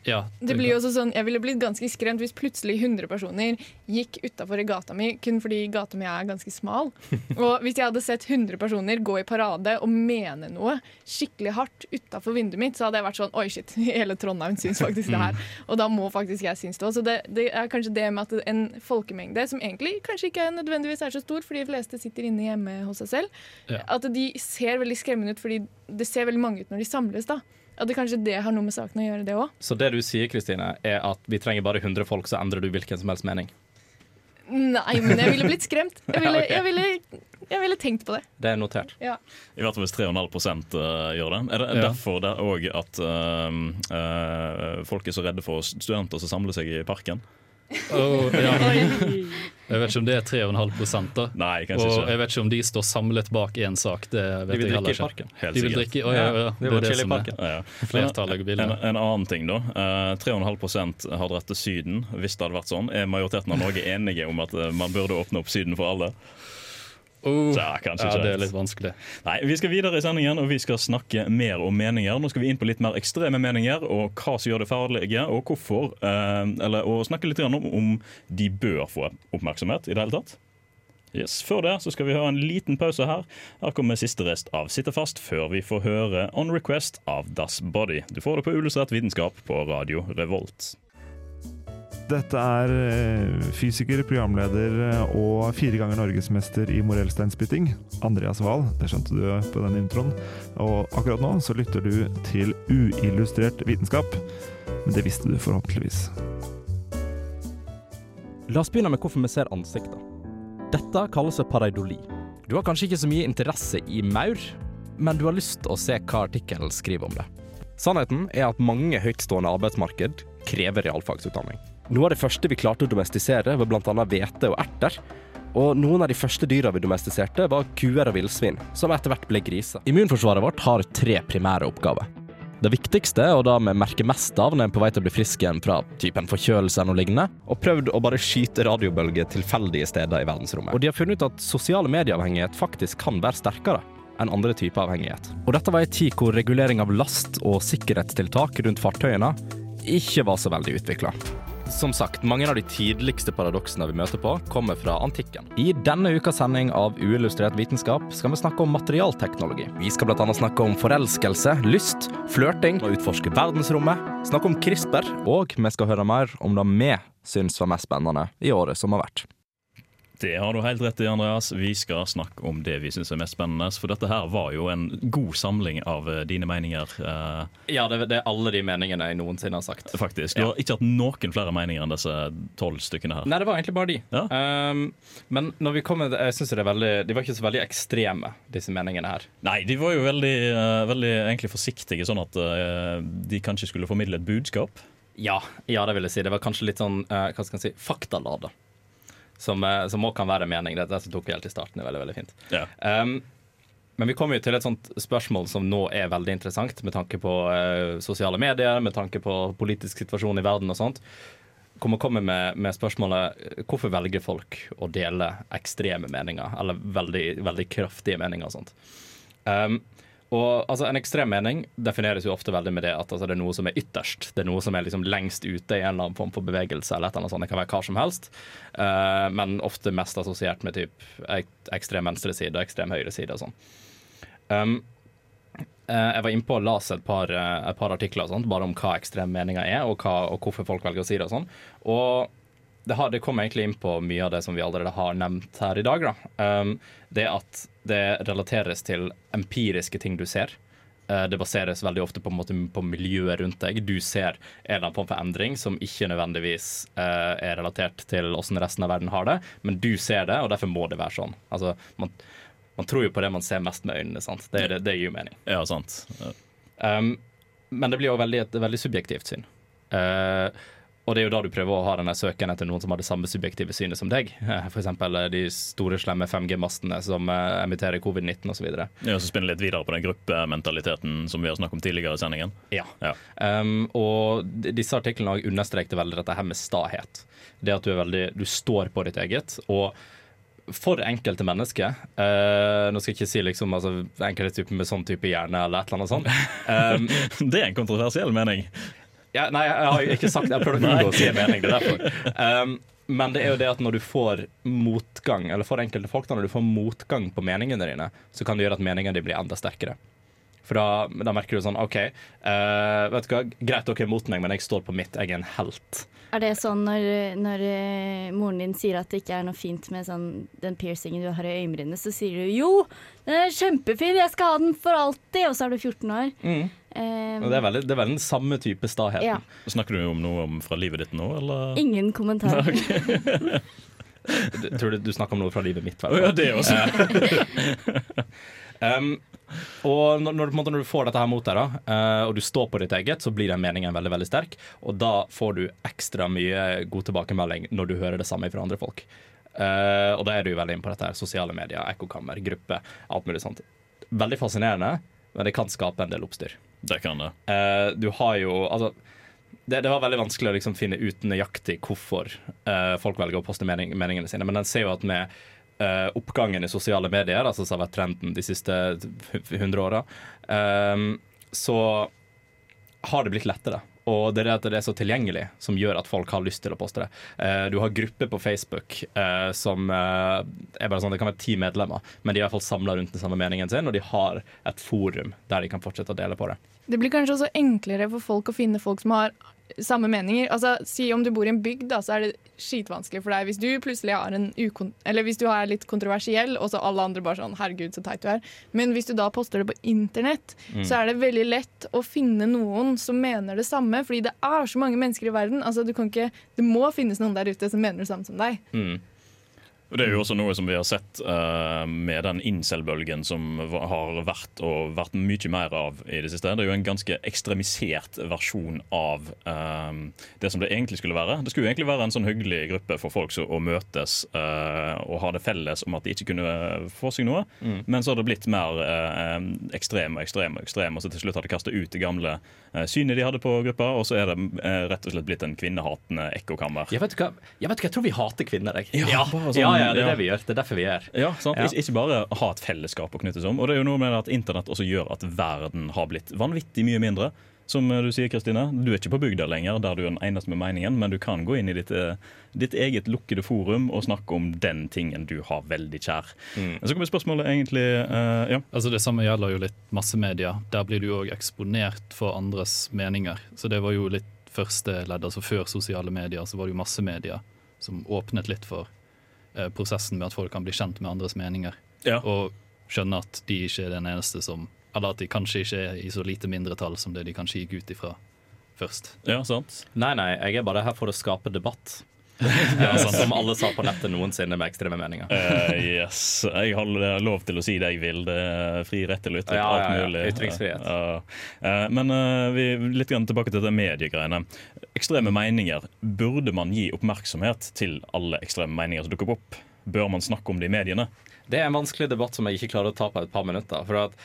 Speaker 5: Ja.
Speaker 4: Det blir jo også sånn, Jeg ville blitt ganske skremt hvis plutselig 100 personer gikk utafor gata mi kun fordi gata mi er ganske smal. [laughs] Og hvis jeg hadde sett 100 personer gå i parade og mene noe skikkelig hardt utafor vinduet mitt, så hadde jeg vært sånn Oi, shit, [laughs] hele Trondheim syns faktisk det her. Og da må faktisk jeg synes det òg. Så det, det er kanskje det med at en folkemengde, som egentlig kanskje ikke nødvendigvis er så stor, for de fleste sitter inne hjemme hos seg selv,
Speaker 5: Ja.
Speaker 4: at de ser veldig skremmende ut fordi det ser veldig mange ut når de samles. da. At det kanskje det har noe med saken å gjøre, det òg.
Speaker 2: Så det du sier, Kristine, er at vi trenger bare 100 folk, så endrer du hvilken som helst mening.
Speaker 4: Nei, men jeg ville blitt skremt. [laughs] Jeg ville, jeg ville, jeg ville tenkt på det.
Speaker 2: Det er notert.
Speaker 4: Ja.
Speaker 1: I hvert fall hvis 3,5 uh, gjør det. Er det
Speaker 5: Ja.
Speaker 1: derfor det òg at um, uh, folk er så redde for studenter som samler seg i parken?
Speaker 5: Åh, ja. Jeg vet ikke om det er 3,5 da.
Speaker 1: Nei, kanskje
Speaker 5: Og
Speaker 1: ikke.
Speaker 5: jeg vet ikke om de står samlet bak én sak. Det vet
Speaker 2: vil
Speaker 5: jeg
Speaker 2: drikke
Speaker 5: heller
Speaker 2: i parken.
Speaker 1: Helt
Speaker 5: De vil drikke, oh, ja, ja,
Speaker 2: Ja,
Speaker 5: det det,
Speaker 2: det i
Speaker 5: som er
Speaker 2: parken.
Speaker 1: Ja, ja.
Speaker 5: flertallet.
Speaker 1: En, en annen ting, da. Uh, 3,5 har dratt til Syden. Hvis det hadde vært sånn, er majoriteten av Norge enige om at uh, man burde åpne opp Syden for alle? Så, ja, kanskje
Speaker 5: ja, det er litt vanskelig.
Speaker 1: Nei, Vi skal videre i sendingen, og vi skal snakke mer om meninger. Nå skal vi inn på litt mer ekstreme meninger, og hva som gjør det farlige, og hvorfor. eh, eller, og snakke litt om om de bør få oppmerksomhet i det hele tatt. Yes, Før det så skal vi ha en liten pause her. Her kommer siste rest av Sitte fast, før vi får høre On Request av Das Body. Du får det på Illustrert vitenskap på Radio Revolt.
Speaker 12: Dette er eh, fysiker, programleder eh, og fire ganger norgesmester i morellsteinspytting, Andreas Wahl. Det skjønte du på den introen. Og akkurat nå så lytter du til uillustrert vitenskap. Men det visste du forhåpentligvis.
Speaker 13: La oss begynne med hvorfor vi ser ansikter. Dette kalles pareidoli. Du har kanskje ikke så mye interesse i maur, men du har lyst til å se hva artikkelen skriver om det. Sannheten er at mange høytstående arbeidsmarked krever realfagsutdanning. Noe av det første vi klarte å domestisere, var bl.a. hvete og erter. Og noen av de første dyra vi domestiserte, var kuer og villsvin, som etter hvert ble griser. Immunforsvaret vårt har tre primære oppgaver. Det viktigste, og da vi merker mest av når en er på vei til å bli frisk igjen fra typen forkjølelse eller noe lignende, og prøvd å bare skyte radiobølger tilfeldige steder i verdensrommet. Og de har funnet ut at sosiale medieavhengighet faktisk kan være sterkere enn andre typer avhengighet. Og dette var ei tid hvor regulering av last og sikkerhetstiltak rundt fartøyene ikke var så veldig utvikla. Som sagt, mange av de tidligste paradoksene vi møter på, kommer fra antikken. I denne ukas sending av Uillustrert vitenskap skal vi snakke om materialteknologi. Vi skal bl.a. snakke om forelskelse, lyst, flørting og utforske verdensrommet. Snakke om CRISPR, og vi skal høre mer om det vi syns var mest spennende i året som har vært.
Speaker 1: Det har du helt rett i, Andreas. Vi skal snakke om det vi syns er mest spennende. For dette her var jo en god samling av eh, dine meninger. eh,
Speaker 2: Ja, det, det er alle de meningene jeg noensinne har sagt.
Speaker 1: faktisk. Du har ikke hatt noen flere meninger enn disse tolv stykkene her.
Speaker 2: Nei, det var egentlig bare de. Um, men når vi kommer, jeg synes det er veldig, de var ikke så veldig ekstreme, disse meningene her.
Speaker 1: Nei, de var jo veldig, eh, veldig egentlig forsiktige, sånn at de kanskje skulle formidle et budskap.
Speaker 2: Ja, ja, det vil jeg si. Det var kanskje litt sånn hva skal jeg si, faktalade. Som uh, som også kan være en mening. Det, det som tok vi helt i starten. er veldig, veldig fint.
Speaker 1: Ja.
Speaker 2: Um, men vi kommer jo til et sånt spørsmål som nå er veldig interessant, med tanke på uh, sosiale medier, med tanke på politisk situasjon i verden og sånt. Kommer komme med, med spørsmålet eh, hvorfor velger folk å dele ekstreme meninger, eller veldig, veldig kraftige meninger og sånt. Um, og altså, En ekstrem mening defineres jo ofte veldig med det at altså, det er noe som er ytterst. Det er noe som er liksom lengst ute i en eller annen form for bevegelse. eller et eller annet sånt. Det kan være hva som helst, Uh, men ofte mest assosiert med typ ek ekstrem venstreside og ekstrem høyreside og sånn. Um, uh, jeg var innpå og las et par, eh, et par artikler og sånt, bare om hva ekstreme meninger er, og, hva, og hvorfor folk velger å si det og sånn. Og det, har, det kommer egentlig inn på mye av det som vi allerede har nevnt her i dag. Da. Um, det at det relateres til empiriske ting du ser. Uh, det baseres veldig ofte på, en måte, på miljøet rundt deg. Du ser en eller annen form for endring som ikke nødvendigvis uh, er relatert til hvordan resten av verden har det, men du ser det, og derfor må det være sånn. Altså, man, man tror jo på det man ser mest med øynene. sant? Det, det, det gir jo mening.
Speaker 1: Ja, sant.
Speaker 2: Um, men det blir veldig, et veldig subjektivt syn. Uh, og det er jo da du prøver å ha denne søken etter noen som har det samme subjektive synet som deg. F.eks. de store, slemme 5G-mastene som uh, emitterer covid-19 osv.
Speaker 1: Ja, så spinner litt videre på den gruppementaliteten som vi har snakket om tidligere i sendingen.
Speaker 2: Ja. ja. Um, og disse artiklene understreker veldig dette her med stahet. Det at du, er veldig, du står på ditt eget. og for enkelte mennesker uh, Nå skal jeg ikke si liksom, altså, enkelte typer med sånn type hjerne eller et eller annet sånt. Um, [laughs]
Speaker 1: det er en kontroversiell mening.
Speaker 2: Ja, nei, jeg har ikke sagt Jeg prøvde å unngå å si en mening. Det er derfor. Um, men det er jo det at når du får motgang, eller for enkelte folk, da, når du får motgang på meningene dine, så kan det gjøre at meningene dine blir enda sterkere. For da, da, merker du sånn OK, uh, vet du hva, greit dere er mot meg, men jeg står på mitt. Jeg er en helt.
Speaker 3: Er det sånn når, når uh, moren din sier at det ikke er noe fint med sånn, den piercingen du har i øyenbrynene, så sier du jo, den er kjempefin, jeg skal ha den for alltid, og så er du 14 år.
Speaker 2: Mm. Um, det, er veldig, det er veldig den samme type staheten.
Speaker 3: Ja.
Speaker 1: Snakker du om noe om fra livet ditt nå, eller?
Speaker 3: Ingen kommentar. [laughs]
Speaker 2: du, tror du du snakker om noe fra livet mitt?
Speaker 1: Ja, det også.
Speaker 2: um, [laughs] og når, når, når, du får dette her mot deg, da, uh, og du står på ditt eget, så blir den meningen veldig veldig sterk. Og da får du ekstra mye god tilbakemelding når du hører det samme fra andre folk. Uh, og da er du jo veldig inne på dette her, sosiale medier, ekkokammer, gruppe, alt mulig sånt. Veldig fascinerende, men det kan skape en del oppstyr.
Speaker 1: Det kan det.
Speaker 2: Uh, du har jo Altså det, det, var veldig vanskelig å liksom finne ut nøyaktig hvorfor folk velger å poste mening, meningene sine, men den ser jo at med uh, oppgangen i sosiale medier, altså som har vært trenden de siste 100 åra, uh, så har det blitt lettere. Og det er at det er så tilgjengelig som gjør at folk har lyst til å poste det. Uh, du har grupper på Facebook uh, som uh, er bare sånn, det kan være ti medlemmer, men de er i hvert fall samla rundt den samme meningen sin, og de har et forum der de kan fortsette å dele på det.
Speaker 4: Det blir kanskje også enklere for folk å finne folk som har samme meninger. Altså, Si om du bor i en bygd, da, så er det skitvanskelig for deg hvis du plutselig har en ukon Eller hvis du er litt kontroversiell, og så alle andre bare sånn 'herregud, så teit du er'. Men hvis du da poster det på internett, mm. så er det veldig lett å finne noen som mener det samme, fordi det er så mange mennesker i verden. Altså, du kan ikke, det må finnes noen der ute som mener det samme som deg.
Speaker 1: Mm. Det er jo også noe som vi har sett uh, med den incel-bølgen som har vært og vært mye mer av i det siste. Det er jo en ganske ekstremisert versjon av uh, det som det egentlig skulle være. Det skulle jo egentlig være en sånn hyggelig gruppe for folk som, å møtes uh, og ha det felles om at de ikke kunne få seg noe. Mm. Men så har det blitt mer ekstrem og ekstrem og ekstrem, og så til slutt har det kasta ut det gamle synet de hadde på gruppa, og så er det rett og slett blitt en kvinnehatende ekkokammer.
Speaker 2: Jeg vet hva, jeg vet hva, jeg tror vi hater kvinner, jeg.
Speaker 1: Ja,
Speaker 2: ja, sånn, ja ja, det er det vi gjør. Det er derfor vi er.
Speaker 1: Ja, sant? Ja. Ikke bare ha et fellesskap å knyttes om. Og det er jo noe med at internett også gjør at verden har blitt vanvittig mye mindre. Som du sier, Kristine, du er ikke på bygda lenger, der du er den eneste med meningen, men du kan gå inn i ditt, eh, ditt eget lukkede forum og snakke om den tingen du har veldig kjær. Mm. Så kommer spørsmålet egentlig uh, ja.
Speaker 5: Altså Det samme gjelder jo litt massemedia. Der blir du òg eksponert for andres meninger. Så det var jo litt første ledd. altså Før sosiale medier så var det jo massemedia som åpnet litt for Eh, prosessen med at folk kan bli kjent med andres meninger.
Speaker 1: Ja.
Speaker 5: Og skjønne at de ikke er den eneste som Eller at de kanskje ikke er i så lite mindretall som det de kanskje gikk ut ifra først.
Speaker 1: Ja, sant.
Speaker 2: Nei, nei, jeg er bare her for å skape debatt. [laughs] ja, som alle sa på nettet noensinne med ekstreme meninger.
Speaker 1: Uh, yes. Jeg har lov til å si det jeg vil. Det er fri rett til å ytre.
Speaker 2: Ja,
Speaker 1: alt
Speaker 2: ja,
Speaker 1: mulig.
Speaker 2: Ytringsfrihet.
Speaker 1: Uh, uh, men vi, litt tilbake til det mediegreiene. Ekstreme meninger. Burde man gi oppmerksomhet til alle ekstreme meninger som dukker opp? Bør man snakke om det i mediene?
Speaker 2: Det er en vanskelig debatt som jeg ikke klarer å ta på et par minutter. For at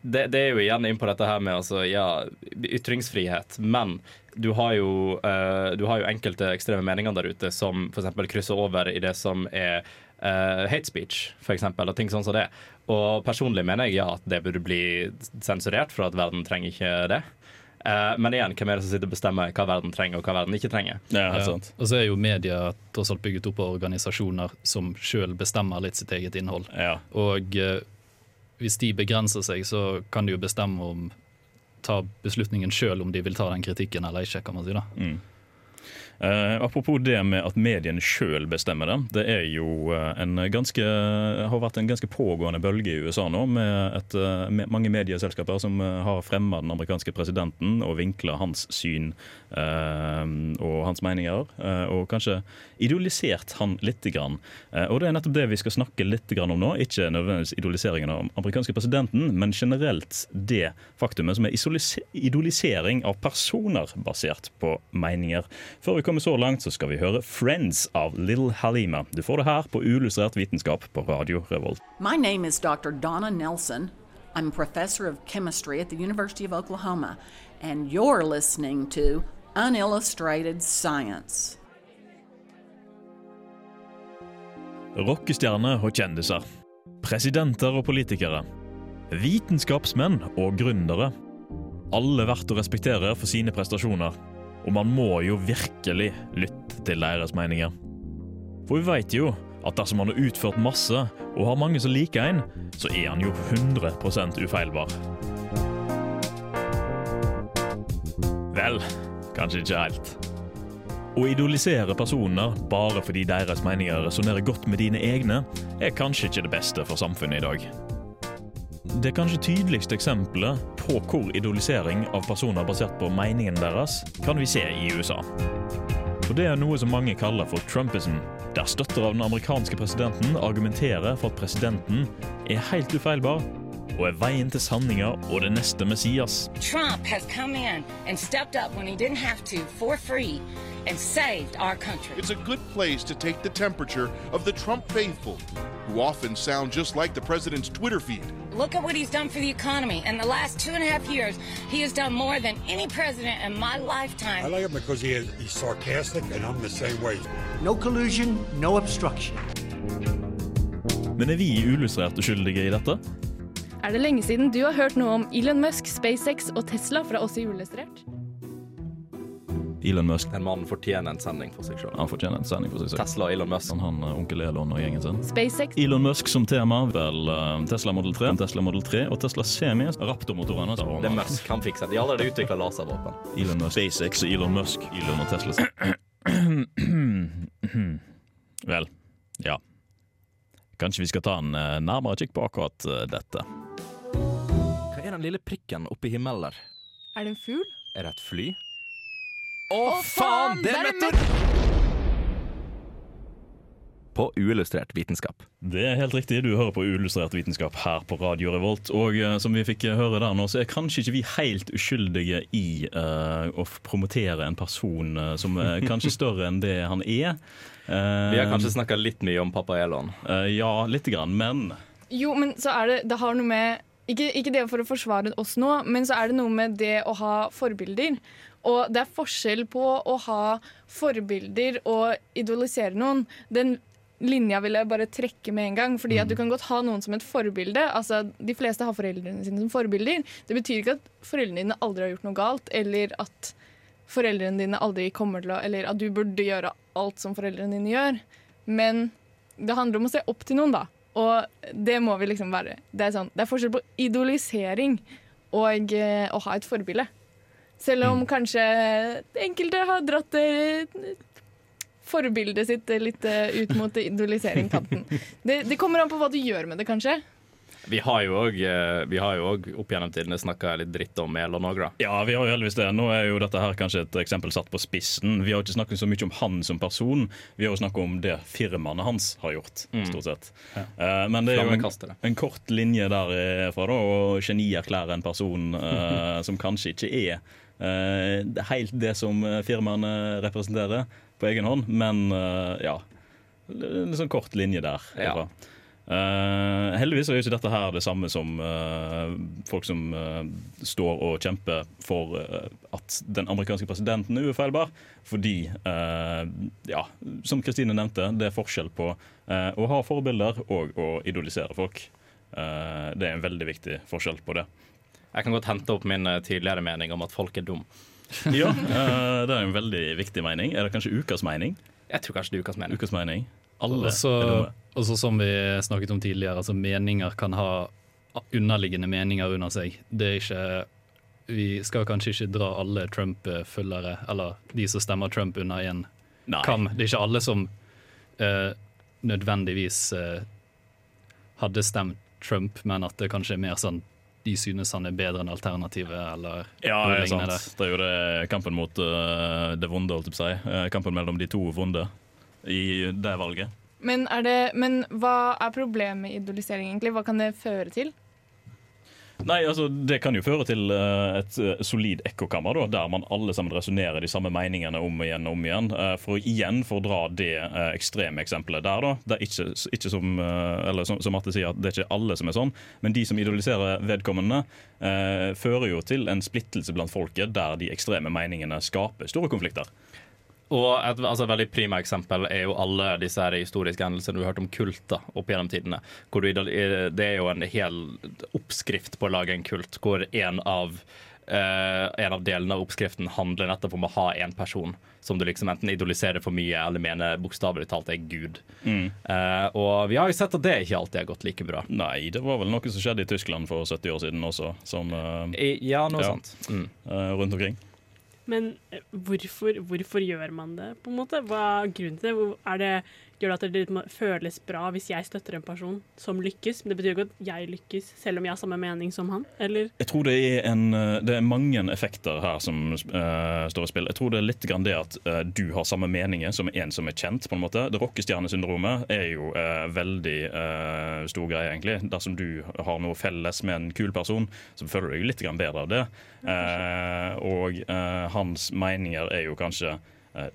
Speaker 2: det, det, er jo igjen inn på dette her med altså, ja, ytringsfrihet. Men du har, jo, uh, du har jo enkelte ekstreme meninger der ute som f.eks. krysser over i det som er uh, hate speech, eksempel, og ting sånn som det. Og personlig mener jeg ja at det burde bli sensurert, for at verden trenger ikke det. Uh, men igjen, hvem er det som sitter og bestemmer hva verden trenger og hva verden ikke trenger?
Speaker 1: Ja, ja.
Speaker 5: Og så er jo media tross alt bygget opp av organisasjoner som sjøl bestemmer litt sitt eget innhold.
Speaker 1: Ja.
Speaker 5: Og uh, hvis de begrenser seg, så kan de jo bestemme om ta beslutningen sjøl om de vil ta den kritikken eller ikke, kan man si. da.
Speaker 1: Mm. Eh, apropos det med at mediene sjøl bestemmer det. Det er jo eh, en ganske, har vært en ganske pågående bølge i USA nå, med, et, eh, med mange medieselskaper som har fremma den amerikanske presidenten og vinkla hans syn uh, og hans meninger, Uh, og kanskje idolisert han lite grann. Og det er nettopp det vi skal snakke litt grann om nå. Ikke nødvendigvis idoliseringen av amerikanske presidenten, men generelt det faktumet som er idolisering av personer basert på meninger. Før vi kommer så langt, så skal vi høre 'Friends' av Little Halima. Du får det her på Uillustrert vitenskap på Radio Revolt.
Speaker 14: My name is Dr. Donna Nelson. I'm a professor of chemistry at the University of Oklahoma, and you're listening to Unillustrated Science.
Speaker 1: Rockestjerner og kjendiser. Presidenter og politikere. Vitenskapsmenn og gründere. Alle verdt å respektere for sine prestasjoner. Og man må jo virkelig lytte til deres meninger. For vi veit jo at dersom han har utført masse og har mange som liker en, så er han jo 100 ufeilbar. Vel, kanskje ikke helt. Å idolisere personer bare fordi deres meninger resonnerer godt med dine egne, er kanskje ikke det beste for samfunnet i dag. Det kanskje tydeligste eksempelet på hvor idolisering av personer basert på meningene deres, kan vi se i USA. Og Det er noe som mange kaller for Trumpism, der støtter av den amerikanske presidenten argumenterer for at presidenten er helt ufeilbar og er veien til sanninga og det neste Messias.
Speaker 15: Trump has come in and stepped up when he didn't have to for free and saved our country.
Speaker 16: It's a good place to take the temperature of the Trump faithful, who often sound just like the president's Twitter feed.
Speaker 15: Look at what he's done for the economy. In the last two and a half years, he has done more than any president in my lifetime.
Speaker 17: I like him because he is, he's sarcastic, and I'm the same way.
Speaker 18: No collusion, no obstruction.
Speaker 1: Men er vi uillustrerte skyldige i dette?
Speaker 4: Er det lenge siden du har hørt noe om Elon Musk, SpaceX og Tesla fra oss i Uillustrert?
Speaker 1: Elon Musk.
Speaker 2: En mann fortjener en sending for seg sjøl.
Speaker 1: Han fortjener en sending for seg selv.
Speaker 2: Tesla og Elon Musk.
Speaker 1: Han, han, eh, onkel Elon og gjengen sin.
Speaker 4: SpaceX.
Speaker 1: Elon Musk som tema, vel eh, Tesla Model 3, Tesla Model 3 og Tesla Semi. Raptor-motorene.
Speaker 2: Det er Musk han fikser. De har allerede utvikla laservåpen.
Speaker 1: Elon Musk, SpaceX og Elon Musk. Elon og Tesla. [clears throat] vel, ja. Kanskje vi skal ta en eh, nærmere kikk på akkurat dette.
Speaker 13: Hva er den lille prikken oppe i himmelen der?
Speaker 4: Er det en fugl?
Speaker 13: Er det et fly?
Speaker 1: Å,
Speaker 4: faen! Det er meteor...
Speaker 13: På uillustrert vitenskap.
Speaker 1: Det er helt riktig. Du hører på Uillustrert vitenskap her på Radio Revolt. Og uh, som vi fikk høre der nå, så er kanskje ikke vi helt uskyldige i uh, å promotere en person uh, som er [laughs] kanskje større enn det han er. Eh,
Speaker 2: Vi har kanskje snakka litt mye om pappa Elon.
Speaker 1: eh, ja, lite grann, men
Speaker 4: Jo, men så er det Det har noe med ikke, ikke det for å forsvare oss nå, men så er det noe med det å ha forbilder. Og det er forskjell på å ha forbilder og idolisere noen. Den linja vil jeg bare trekke med en gang. fordi at du kan godt ha noen som et forbilde. Altså, De fleste har foreldrene sine som forbilder. Det betyr ikke at foreldrene dine aldri har gjort noe galt, eller at foreldrene dine aldri kommer til å Eller at du burde gjøre alt som foreldrene dine gjør. Men det handler om å se opp til noen, da. Og det må vi liksom være. Det er, sånn, det er forskjell på idolisering og eh, å ha et forbilde. Selv om kanskje enkelte har dratt eh, forbildet sitt litt eh, ut mot idolisering-kanten. [laughs] Det, det kommer an på hva du gjør med det, kanskje.
Speaker 2: Vi har jo òg opp gjennom tidene snakka litt dritt om Elon òg, da.
Speaker 1: Ja, vi har jo heldigvis det. Nå er jo dette her kanskje et eksempel satt på spissen. Vi har ikke snakket så mye om han som person, vi har jo snakket om det firmaene hans har gjort,
Speaker 2: Mm.
Speaker 1: stort sett. Eh, men det er jo en, en kort linje derfra, da, og genierklære en person uh, som kanskje ikke er uh, helt det som eh, firmaene representerer på egen hånd, men uh, ja. En sånn kort linje der.
Speaker 2: Ja.
Speaker 1: Eh, heldigvis er jo ikke dette her det samme som uh, folk som uh, står og kjemper for at den amerikanske presidenten er ufeilbar. Fordi, eh, ja, som Kristine nevnte, det er forskjell på å ha forbilder og å idolisere folk. Eh, det er en veldig viktig forskjell på det.
Speaker 2: Jeg kan godt hente opp min tidligere mening om at folk er dum.
Speaker 1: Ja, [laughs] det er en veldig viktig mening. Er det kanskje ukas mening?
Speaker 2: Jeg tror kanskje det er ukas mening.
Speaker 1: Ukas mening. Alle
Speaker 5: Også,
Speaker 1: er dumme.
Speaker 5: Også som vi snakket om tidligere, altså meninger kan ha underliggende meninger under seg. Det er ikke vi skal kanskje ikke dra alle Trump-følgere, eller de som stemmer Trump, under én kam. Det er ikke alle som uh, nødvendigvis uh, hadde stemt Trump, men at det kanskje er mer sånn de synes han er bedre enn alternativet, eller
Speaker 1: Ja,
Speaker 5: noe
Speaker 1: det
Speaker 5: lignende
Speaker 1: sant. Det er jo det kampen mot uh, det vonde, holdt jeg på å si. Kampen mellom de to vonde i det valget.
Speaker 4: Men, det, men hva er problemet med idolisering, egentlig? Hva kan det føre til?
Speaker 1: Nei, altså Det kan jo føre til eh, et eh, solid ekkokammer, der man alle sammen resonnerer de samme meningene om igjen og om igjen. Eh, for igjen for å dra det ekstreme eksempelet der, da. Det er ikke, ikke som, eller som, som Marte sier, at det er ikke alle som er sånn, men de som idoliserer vedkommende, eh, fører jo til en splittelse blant folket der de ekstreme meningene skaper store konflikter.
Speaker 2: Og et altså, veldig prima eksempel er jo alle disse her historiske hendelsene du har hørt om kulter opp gjennom tidene. Hvor du, det er jo en hel oppskrift på å lage en kult, hvor en av, Uh, en av delene av oppskriften handler nettopp om å ha en person som du liksom enten idoliserer for mye eller mener bokstavelig talt er Gud.
Speaker 1: Mm.
Speaker 2: Uh, og vi har jo sett at det ikke alltid har gått like bra.
Speaker 1: Nei, det var vel noe som skjedde i Tyskland for 70 år siden også, som uh,
Speaker 2: I, ja, noe sant. Mm.
Speaker 1: eh, rundt omkring.
Speaker 8: Men eh, hvorfor, hvorfor gjør man det, på en måte? Hva er grunnen til det? Er det gjør det at det liksom føles bra hvis jeg støtter en person som lykkes? Men det betyr ikke at jeg lykkes, selv om jeg har samme mening som han? Eller?
Speaker 1: Jeg tror det er, en, eh, det er mange effekter her som uh, står i spill. Jeg tror det er litt grann det at uh, du har samme meninger som en som er kjent. på en måte. Det Rockestjernesyndromet er jo uh, veldig stor greie, egentlig. Dersom du har noe felles med en kul person, så føler du deg litt grann bedre av det. Og hans meninger er jo kanskje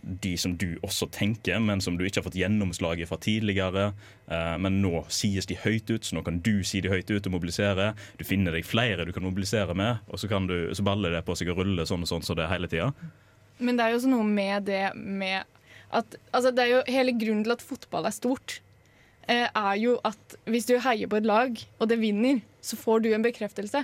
Speaker 1: de som du også tenker, men som du ikke har fått gjennomslaget fra tidligere. Eh, Men nå sies de høyt ut, så nå kan du si de høyt ut og mobilisere. Du finner deg flere du kan mobilisere med, og så, kan du, så baller det på seg og ruller sånn og sånn så det hele tida.
Speaker 4: Men det er jo også noe med det med at Altså, det er jo hele grunnen til at fotball er stort, eh, er jo at hvis du heier på et lag, og det vinner, så får du en bekreftelse.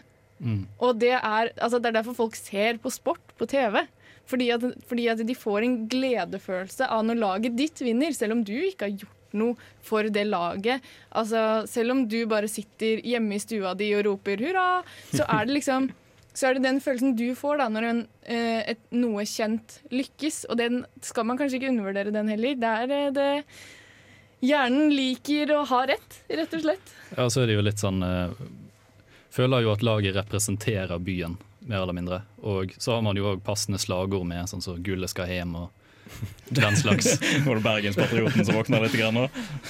Speaker 4: Og det er, altså det er derfor folk ser på sport på TV. Fordi at, fordi at de får en gledefølelse av når laget ditt vinner, selv om du ikke har gjort noe for det laget. Altså, selv om du bare sitter hjemme i stua di og roper hurra, så er det liksom så er det den følelsen du får da når en, eh, et, noe kjent lykkes. Og den skal man kanskje ikke undervurdere den heller. Det er eh, det Hjernen liker å ha rett, rett og slett.
Speaker 5: Ja, så er det jo litt sånn eh, Føler jo at laget representerer byen, mer eller mindre. Og så har man jo òg passende slagord med, sånn som 'Gullet skal hjem' og den slags. [laughs]
Speaker 1: Var det Bergenspatrioten som våkna litt? Grann, nå?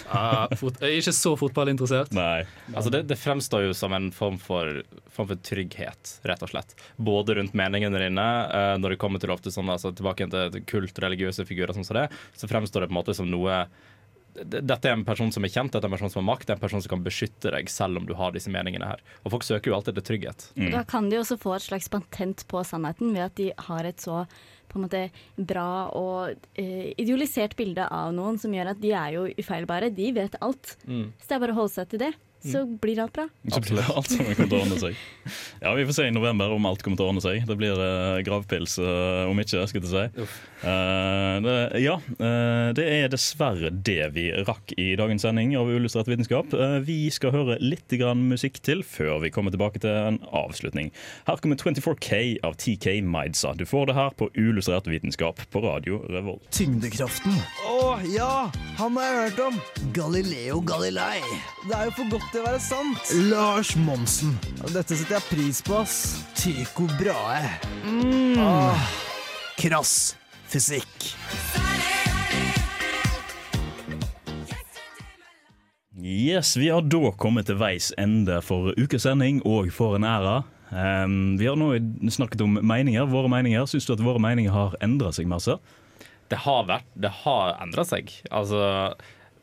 Speaker 5: Ja, fot jeg er ikke så fotballinteressert.
Speaker 1: Nei.
Speaker 2: Altså det, det fremstår jo som en form for, form for trygghet, rett og slett. Både rundt meningene dine, eh, når det kommer til ofte sånn, altså tilbake til kult religiøse figurer, sånn som det, så fremstår det på en måte som noe dette er en person som er kjent, dette er en person som har makt, det er en person som kan beskytte deg selv om du har disse meningene her. Og folk søker jo alltid etter trygghet.
Speaker 1: Mm.
Speaker 3: Da kan de også få et slags patent på sannheten ved at de har et så på en måte bra og eh, idealisert bilde av noen som gjør at de er jo ufeilbare. De vet alt.
Speaker 1: Mm.
Speaker 3: Så det er bare å holde seg til det, så blir alt bra.
Speaker 1: Absolutt. [laughs] Alt sammen kommer til å ordne seg. Ja, Vi får se i november om alt kommer til å ordne seg. Det blir eh, gravpils eh, om ikke, skal jeg si. Eh, det, ja, uh, det er dessverre det vi rakk i dagens sending av Ullustrert vitenskap. Uh, vi skal høre litt grann musikk til før vi kommer tilbake til en avslutning. Her kommer 24K av TK Maidsa. Du får det her på Ullustrert vitenskap på Radio Revolt.
Speaker 19: Tyngdekraften. Å ja, han har jeg hørt om. Galileo Galilei. Det er jo for godt til å være sant. Lars Monsen. Dette setter jeg pris på, ass. Tycho Brahe. Mm. Ah. krass fysikk.
Speaker 1: Yes, Vi har da kommet til veis ende for ukes sending og for en æra. Um, vi har nå snakket om meninger. Våre meninger. Syns du at våre meninger har endra seg masse?
Speaker 2: Det har vært, det har endra seg. Altså,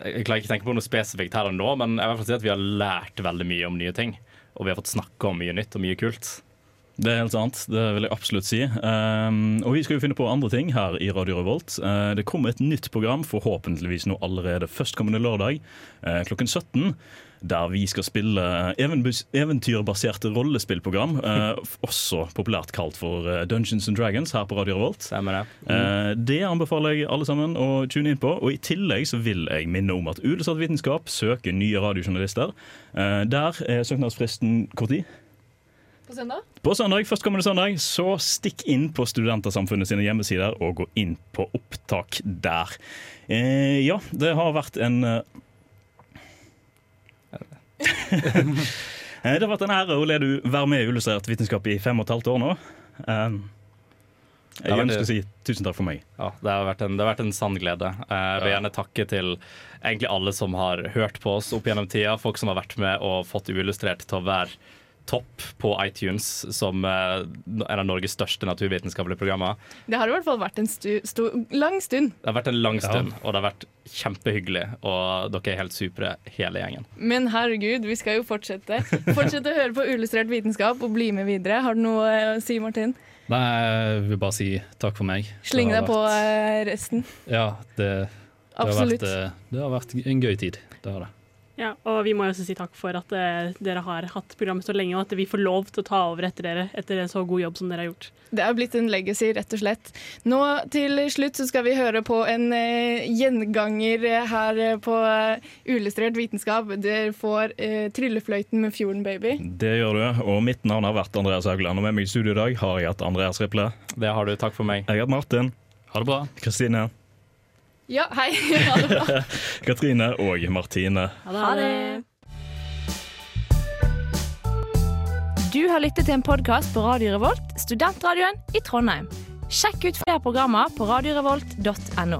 Speaker 2: jeg klarer ikke å tenke på noe spesifikt her og nå, men jeg vil i hvert fall si at vi har lært veldig mye om nye ting. Og vi har fått snakke om mye nytt og mye kult.
Speaker 1: Det er helt sant. Det vil jeg absolutt si. Um, og vi skal jo finne på andre ting her i Radio Revolt. Uh, det kommer et nytt program, forhåpentligvis nå allerede førstkommende lørdag uh, klokken 17. Der vi skal spille eventyrbaserte rollespillprogram. Uh, også populært kalt for Dungeons and Dragons her på Radio Revolt.
Speaker 2: Stemmer det.
Speaker 1: Uh, det anbefaler jeg alle sammen å tune inn på. Og I tillegg så vil jeg minne om at Ulesatt vitenskap søker nye radiojournalister. Der er søknadsfristen når?
Speaker 4: På søndag?
Speaker 1: På søndag, førstkommende søndag, så stikk inn på Studentersamfunnet sine hjemmesider og gå inn på opptak der. Eh, ja, det har vært en eh, Eh, Det har vært en ære, Ole, du være med i Illustrert vitenskap i fem og et halvt år nå. Eh, Jeg ønsker å si tusen takk for meg.
Speaker 2: Ja, det har vært en, det har vært en sann glede. Jeg vil gjerne takke til egentlig alle som har hørt på oss opp gjennom tida. Folk som har vært med og fått Uillustrert til å være topp på iTunes som eh, en av Norges største naturvitenskapelige programmer.
Speaker 4: Det har i hvert fall vært en stu, stu, lang stund.
Speaker 2: Det har vært en lang stund, og det har vært kjempehyggelig. Og dere er helt supre, hele gjengen.
Speaker 4: Men herregud, vi skal jo fortsette. Fortsette å høre på Uillustrert vitenskap og bli med videre. Har du noe eh, å si, Martin?
Speaker 5: Nei, jeg vil bare si takk for meg. Sling
Speaker 4: deg på
Speaker 5: vært-
Speaker 4: eh, resten.
Speaker 5: Ja, det, det, har vært, det har vært en gøy tid. Det har det.
Speaker 8: Ja, og vi må jo også si takk for at uh, dere har hatt programmet så lenge, og at vi får lov til å ta over etter dere etter en så god jobb som dere har gjort.
Speaker 4: Det er blitt en legacy, rett og slett. Nå til slutt så skal vi høre på en uh, gjenganger her uh, på Uillustrert vitenskap. Dere får Tryllefløyten med Fjorden Baby.
Speaker 1: Det gjør du, og mitt navn har vært Andreas Haugland. Og med meg i studio i dag har jeg hatt Andreas Riple.
Speaker 2: Det har du. Takk for meg.
Speaker 1: Jeg har hatt Martin.
Speaker 5: Ha det bra.
Speaker 1: Kristine.
Speaker 4: Ja, hei. Ha det bra. [laughs]
Speaker 1: Katrine og Martine.
Speaker 4: Ha det.
Speaker 20: Du har lyttet til en podkast på Radio Revolt, studentradioen i Trondheim. Sjekk ut flere programmer på radiorevolt.no.